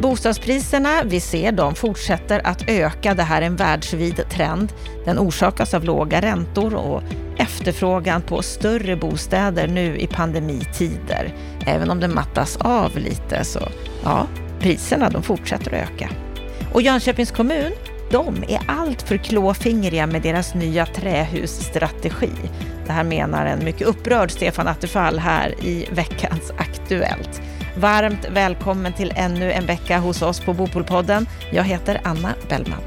Bostadspriserna, vi ser de fortsätter att öka. Det här är en världsvid trend. Den orsakas av låga räntor och efterfrågan på större bostäder nu i pandemitider. Även om det mattas av lite så, ja, priserna de fortsätter att öka. Och Jönköpings kommun, de är allt för klåfingriga med deras nya trähusstrategi. Det här menar en mycket upprörd Stefan Attefall här i veckans Aktuellt. Varmt välkommen till ännu en vecka hos oss på Bopolpodden. Jag heter Anna Bellman.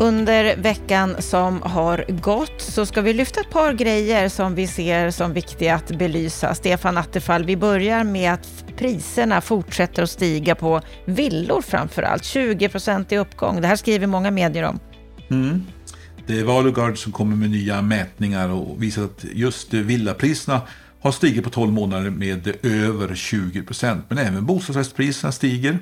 Under veckan som har gått så ska vi lyfta ett par grejer som vi ser som viktiga att belysa. Stefan Attefall, vi börjar med att priserna fortsätter att stiga på villor framför allt. 20 procent i uppgång. Det här skriver många medier om. Mm. Det är Valugard som kommer med nya mätningar och visar att just villapriserna har stigit på 12 månader med över 20 procent. Men även bostadsrättspriserna stiger.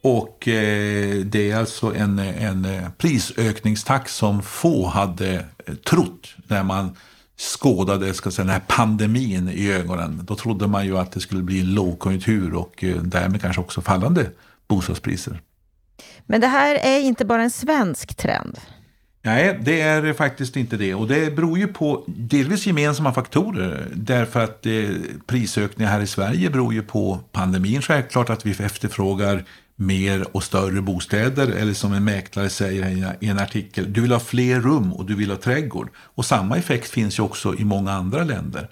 Och eh, det är alltså en, en eh, prisökningstakt som få hade eh, trott när man skådade ska säga, den här pandemin i ögonen. Då trodde man ju att det skulle bli en lågkonjunktur och eh, därmed kanske också fallande bostadspriser. Men det här är inte bara en svensk trend. Nej, det är faktiskt inte det. Och det beror ju på delvis gemensamma faktorer. Därför att eh, prisökningar här i Sverige beror ju på pandemin självklart. Att vi efterfrågar mer och större bostäder. Eller som en mäklare säger i en artikel, du vill ha fler rum och du vill ha trädgård. Och samma effekt finns ju också i många andra länder.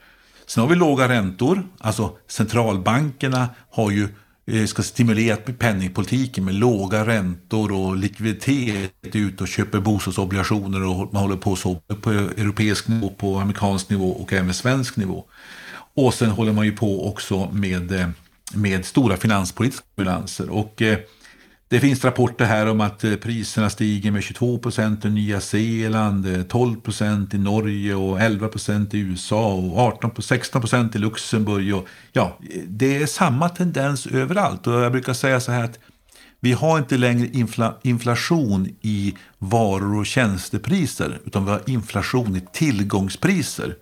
Sen har vi låga räntor. Alltså centralbankerna har ju Eh, ska stimulera penningpolitiken med låga räntor och likviditet ut och köper bostadsobligationer och man håller på så på europeisk nivå, på amerikansk nivå och även svensk nivå. Och sen håller man ju på också med, eh, med stora finanspolitiska stimulanser. Och eh, det finns rapporter här om att eh, priserna stiger med 22 procent i Nya Zeeland, eh, 12 procent i Norge och 11 procent i USA och 18, 16 procent i Luxemburg. Och, ja, det är samma tendens överallt och jag brukar säga så här att vi har inte längre infla, inflation i varor och tjänstepriser utan vi har inflation i tillgångspriser.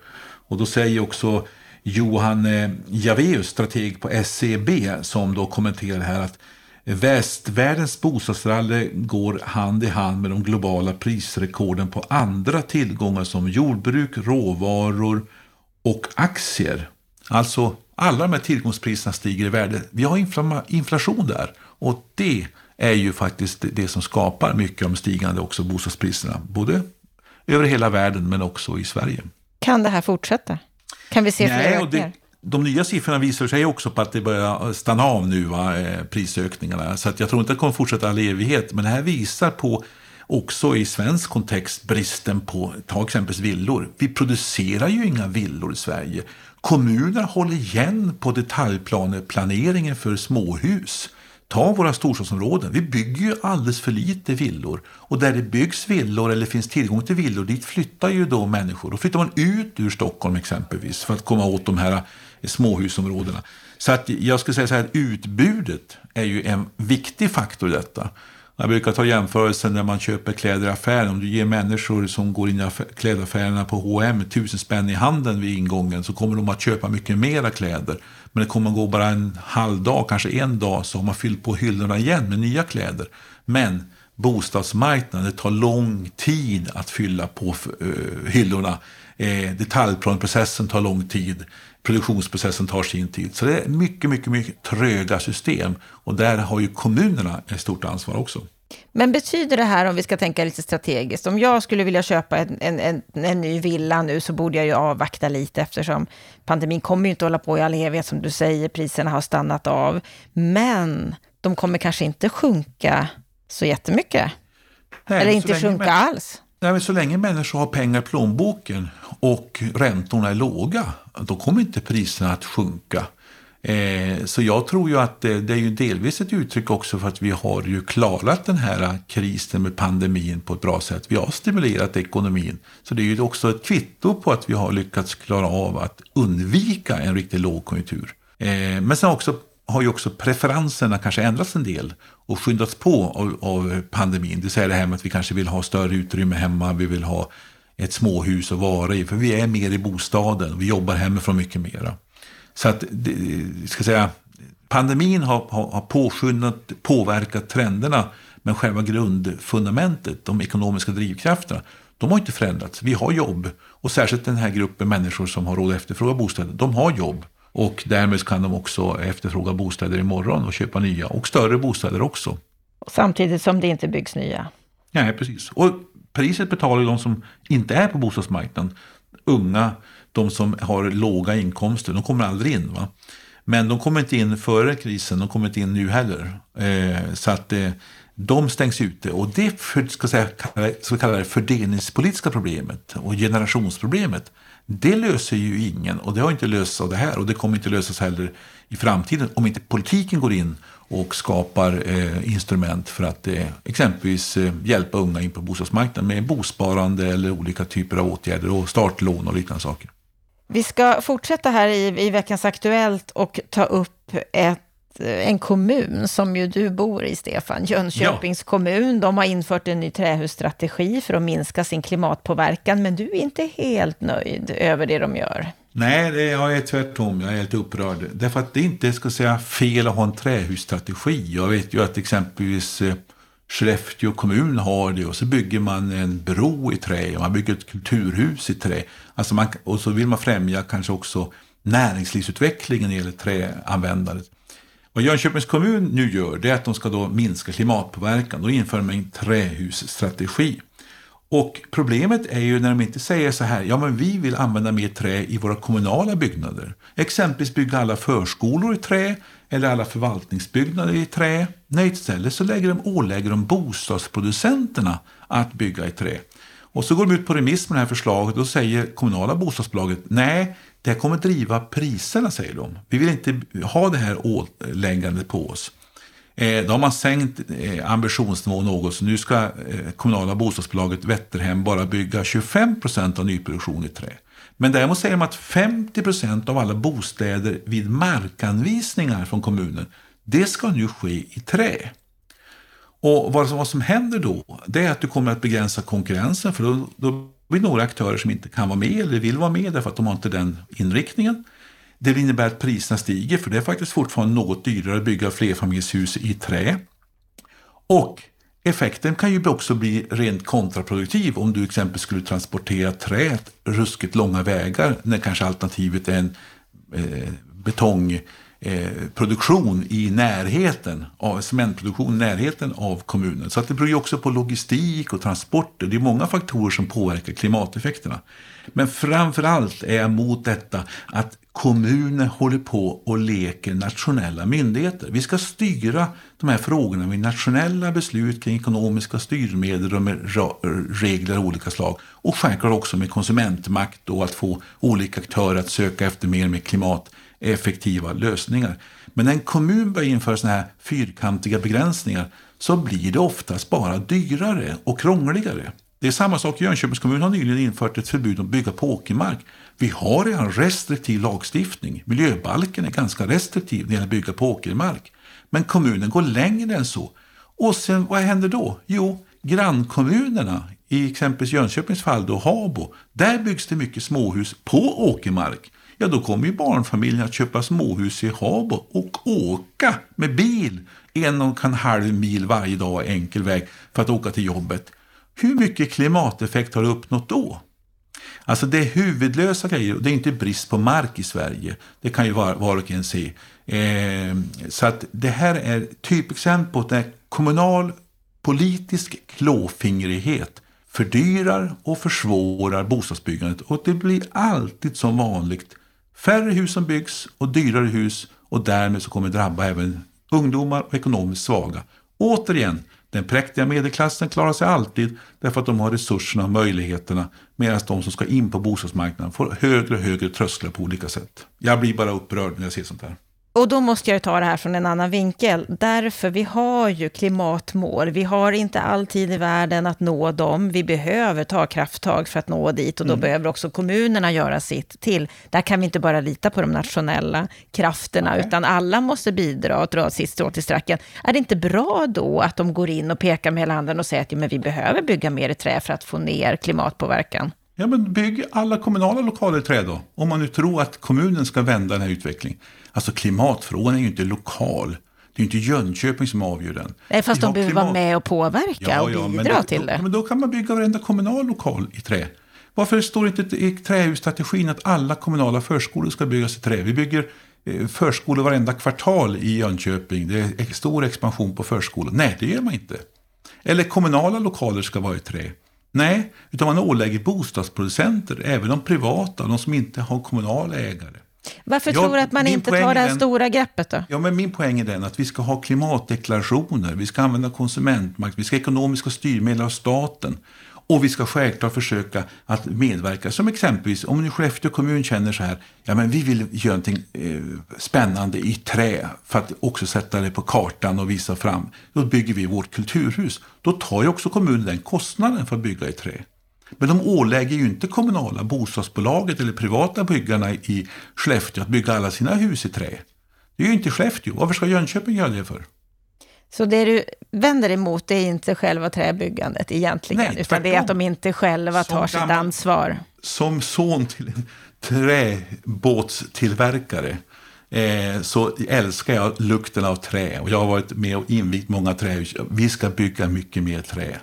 Och då säger också Johan eh, Javeus, strateg på SEB, som då kommenterar här att Västvärldens bostadsrally går hand i hand med de globala prisrekorden på andra tillgångar som jordbruk, råvaror och aktier. Alltså alla de här tillgångspriserna stiger i värde. Vi har inflation där och det är ju faktiskt det som skapar mycket av de stigande också bostadspriserna. Både över hela världen men också i Sverige. Kan det här fortsätta? Kan vi se fler ökningar? De nya siffrorna visar sig också på att det börjar stanna av nu, va, eh, prisökningarna. Så att jag tror inte att det kommer fortsätta all evighet. Men det här visar på också i svensk kontext bristen på, ta exempelvis villor. Vi producerar ju inga villor i Sverige. Kommuner håller igen på detaljplaneringen för småhus. Ta våra storstadsområden. Vi bygger ju alldeles för lite villor. Och där det byggs villor eller finns tillgång till villor, dit flyttar ju då människor. Då flyttar man ut ur Stockholm exempelvis för att komma åt de här eh, småhusområdena. Så att jag skulle säga så här, utbudet är ju en viktig faktor i detta. Jag brukar ta jämförelsen när man köper kläder i affären. Om du ger människor som går in i klädaffärerna på H&M tusen spänn i handen vid ingången så kommer de att köpa mycket mera kläder. Men det kommer att gå bara en halv dag, kanske en dag, så har man fyllt på hyllorna igen med nya kläder. Men bostadsmarknaden, det tar lång tid att fylla på eh, hyllorna. Eh, Detaljplanprocessen tar lång tid produktionsprocessen tar sin tid. Så det är mycket, mycket, mycket tröga system. Och där har ju kommunerna ett stort ansvar också. Men betyder det här, om vi ska tänka lite strategiskt, om jag skulle vilja köpa en, en, en, en ny villa nu så borde jag ju avvakta lite eftersom pandemin kommer ju inte hålla på i all evighet som du säger, priserna har stannat av. Men de kommer kanske inte sjunka så jättemycket. Nej, Eller inte sjunka alls. Nej, så länge människor har pengar i plånboken och räntorna är låga, då kommer inte priserna att sjunka. Eh, så jag tror ju att det, det, är ju delvis ett uttryck också för att vi har ju klarat den här krisen med pandemin på ett bra sätt. Vi har stimulerat ekonomin. Så det är ju också ett kvitto på att vi har lyckats klara av att undvika en riktig lågkonjunktur. Eh, men sen också har ju också preferenserna kanske ändrats en del och skyndats på av, av pandemin. Det säger det här med att vi kanske vill ha större utrymme hemma, vi vill ha ett småhus att vara i, för vi är mer i bostaden, vi jobbar hemifrån mycket mera. Så att, ska säga, pandemin har, har, har påskyndat, påverkat trenderna, men själva grundfundamentet, de ekonomiska drivkrafterna, de har inte förändrats. Vi har jobb och särskilt den här gruppen människor som har råd att efterfråga bostäder, de har jobb. Och därmed kan de också efterfråga bostäder imorgon och köpa nya och större bostäder också. Samtidigt som det inte byggs nya. Nej, precis. Och priset betalar de som inte är på bostadsmarknaden. Unga, de som har låga inkomster, de kommer aldrig in. Va? Men de kommer inte in före krisen, de kommer inte in nu heller. Eh, så att eh, de stängs ute. Och det för, ska, säga, ska vi kalla det fördelningspolitiska problemet och generationsproblemet. Det löser ju ingen och det har inte lösts av det här och det kommer inte lösas heller i framtiden om inte politiken går in och skapar eh, instrument för att eh, exempelvis eh, hjälpa unga in på bostadsmarknaden med bosparande eller olika typer av åtgärder och startlån och liknande saker. Vi ska fortsätta här i, i veckans Aktuellt och ta upp ett en kommun som ju du bor i, Stefan, Jönköpings ja. kommun. De har infört en ny trähusstrategi för att minska sin klimatpåverkan, men du är inte helt nöjd över det de gör. Nej, det, jag är tvärtom. Jag är helt upprörd. Därför att det inte ska säga fel att ha en trähusstrategi. Jag vet ju att exempelvis eh, Skellefteå kommun har det och så bygger man en bro i trä och man bygger ett kulturhus i trä. Alltså man, och så vill man främja kanske också näringslivsutvecklingen när det gäller träanvändandet. Vad Jönköpings kommun nu gör det är att de ska då minska klimatpåverkan. Då inför de en trähusstrategi. Och problemet är ju när de inte säger så här, ja men vi vill använda mer trä i våra kommunala byggnader. Exempelvis bygga alla förskolor i trä eller alla förvaltningsbyggnader i trä. Nej, istället så lägger de, ålägger de bostadsproducenterna att bygga i trä. Och så går de ut på remiss med det här förslaget och då säger kommunala bostadsbolaget nej, det här kommer driva priserna, säger de. Vi vill inte ha det här åläggandet på oss. Eh, då har man sänkt eh, ambitionsnivån något, så nu ska eh, kommunala bostadsbolaget Vätterhem bara bygga 25 procent av nyproduktion i trä. Men däremot säger de att 50 procent av alla bostäder vid markanvisningar från kommunen, det ska nu ske i trä. Och vad som, vad som händer då, det är att du kommer att begränsa konkurrensen, för då, då blir några aktörer som inte kan vara med eller vill vara med därför att de har inte den inriktningen. Det innebär att priserna stiger, för det är faktiskt fortfarande något dyrare att bygga flerfamiljshus i trä. Och effekten kan ju också bli rent kontraproduktiv om du exempel skulle transportera träet ruskigt långa vägar när kanske alternativet är en eh, betong Eh, produktion i närheten av cementproduktion i närheten av kommunen. Så att det beror ju också på logistik och transporter. Det är många faktorer som påverkar klimateffekterna. Men framför allt är jag emot detta att kommuner håller på och leker nationella myndigheter. Vi ska styra de här frågorna med nationella beslut kring ekonomiska styrmedel och med regler av olika slag. Och självklart också med konsumentmakt och att få olika aktörer att söka efter mer med klimat effektiva lösningar. Men när en kommun börjar införa sådana här fyrkantiga begränsningar så blir det oftast bara dyrare och krångligare. Det är samma sak, Jönköpings kommun har nyligen infört ett förbud att bygga på åkermark. Vi har redan restriktiv lagstiftning. Miljöbalken är ganska restriktiv när det gäller att bygga på åkermark. Men kommunen går längre än så. Och sen vad händer då? Jo, grannkommunerna, i exempelvis Jönköpings fall då Habo, där byggs det mycket småhus på åkermark ja då kommer ju barnfamiljen att köpa småhus i Habo och åka med bil en och en halv mil varje dag enkel väg för att åka till jobbet. Hur mycket klimateffekt har du uppnått då? Alltså det är huvudlösa grejer och det är inte brist på mark i Sverige. Det kan ju var, var och en se. Eh, så att det här är typexempel på att kommunal politisk klåfingrighet fördyrar och försvårar bostadsbyggandet och det blir alltid som vanligt Färre hus som byggs och dyrare hus och därmed så kommer det drabba även ungdomar och ekonomiskt svaga. Återigen, den präktiga medelklassen klarar sig alltid därför att de har resurserna och möjligheterna medan de som ska in på bostadsmarknaden får högre och högre trösklar på olika sätt. Jag blir bara upprörd när jag ser sånt här. Och då måste jag ta det här från en annan vinkel. Därför, vi har ju klimatmål. Vi har inte all tid i världen att nå dem. Vi behöver ta krafttag för att nå dit och då mm. behöver också kommunerna göra sitt till. Där kan vi inte bara lita på de nationella krafterna, Nej. utan alla måste bidra och dra sitt strå till stracken. Är det inte bra då att de går in och pekar med hela handen och säger att ja, men vi behöver bygga mer i trä för att få ner klimatpåverkan? Ja, men bygg alla kommunala lokaler i trä då. Om man nu tror att kommunen ska vända den här utvecklingen. Alltså klimatfrågan är ju inte lokal. Det är inte Jönköping som avgör den. Nej, fast de behöver klimat... vara med och påverka ja, och ja, bidra då, till det. Då, men då kan man bygga varenda kommunal lokal i trä. Varför står det inte i trähusstrategin att alla kommunala förskolor ska byggas i trä? Vi bygger eh, förskolor varenda kvartal i Jönköping. Det är stor expansion på förskolor. Nej, det gör man inte. Eller kommunala lokaler ska vara i trä. Nej, utan man ålägger bostadsproducenter, även de privata, de som inte har kommunala ägare. Varför jag, tror du att man inte tar det här den, stora greppet då? Ja, men min poäng är den att vi ska ha klimatdeklarationer, vi ska använda konsumentmakt, vi ska ha ekonomiska styrmedel av staten. Och vi ska självklart försöka att medverka. Som exempelvis om nu Skellefteå kommun känner så här, ja men vi vill göra någonting eh, spännande i trä för att också sätta det på kartan och visa fram. Då bygger vi vårt kulturhus. Då tar ju också kommunen den kostnaden för att bygga i trä. Men de ålägger ju inte kommunala bostadsbolaget eller privata byggarna i Skellefteå att bygga alla sina hus i trä. Det är ju inte Skellefteå. Varför ska Jönköping göra det för? Så det du vänder emot är inte själva träbyggandet egentligen, Nej, utan det är att de inte själva tar sitt ansvar. Som son till en träbåtstillverkare eh, så älskar jag lukten av trä. Och jag har varit med och invigt många trähus. Vi ska bygga mycket mer trä.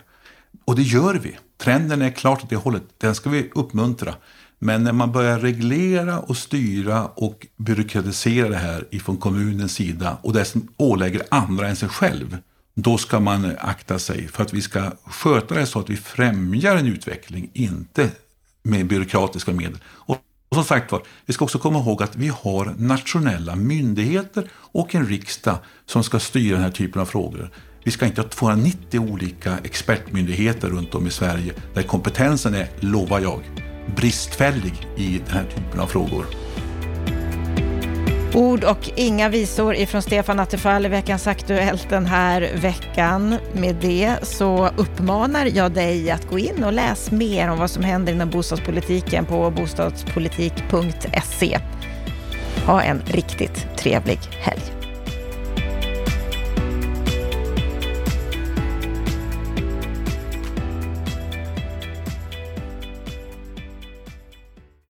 Och det gör vi. Trenden är klart åt det hållet. Den ska vi uppmuntra. Men när man börjar reglera och styra och byråkratisera det här ifrån kommunens sida och dessutom ålägger andra än sig själv, då ska man akta sig för att vi ska sköta det så att vi främjar en utveckling, inte med byråkratiska medel. Och och som sagt var, vi ska också komma ihåg att vi har nationella myndigheter och en riksdag som ska styra den här typen av frågor. Vi ska inte ha 290 olika expertmyndigheter runt om i Sverige där kompetensen är, lovar jag, bristfällig i den här typen av frågor. Ord och inga visor ifrån Stefan Attefall i veckans Aktuellt den här veckan. Med det så uppmanar jag dig att gå in och läs mer om vad som händer inom bostadspolitiken på bostadspolitik.se. Ha en riktigt trevlig helg.